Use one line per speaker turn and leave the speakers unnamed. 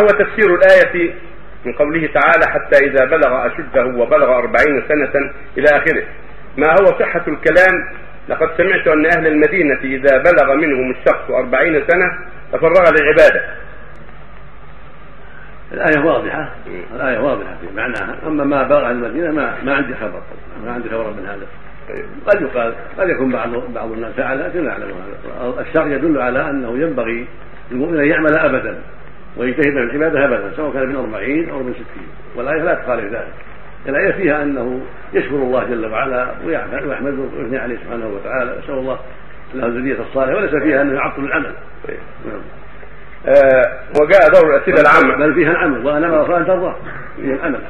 هو تفسير الآية من قوله تعالى حتى إذا بلغ أشده وبلغ أربعين سنة إلى آخره. ما هو صحة الكلام؟ لقد سمعت أن أهل المدينة إذا بلغ منهم الشخص أربعين سنة تفرغ للعبادة.
الآية واضحة. الآية واضحة في معناها. أما ما بلغ المدينة ما ما عندي خبر. ما عندي خبر من هذا. قد يقال قد يكون بعض بعض الناس فعل لكن لا أعلم هذا. الشرع يدل على أنه ينبغي للمؤمن أن يعمل أبدا. ويجتهد في العبادة ابدا سواء كان من أربعين أو من ستين. والآية لا تخالف ذلك. الآية فيها أنه يشكر الله جل وعلا ويحمده ويثني عليه سبحانه وتعالى نسال الله له الذرية الصالحة وليس فيها أنه يعطل العمل.
نعم. آه وجاء دور الاسئله العامه
بل فيها العمل وأنا ما أن ترضى فيها العمل.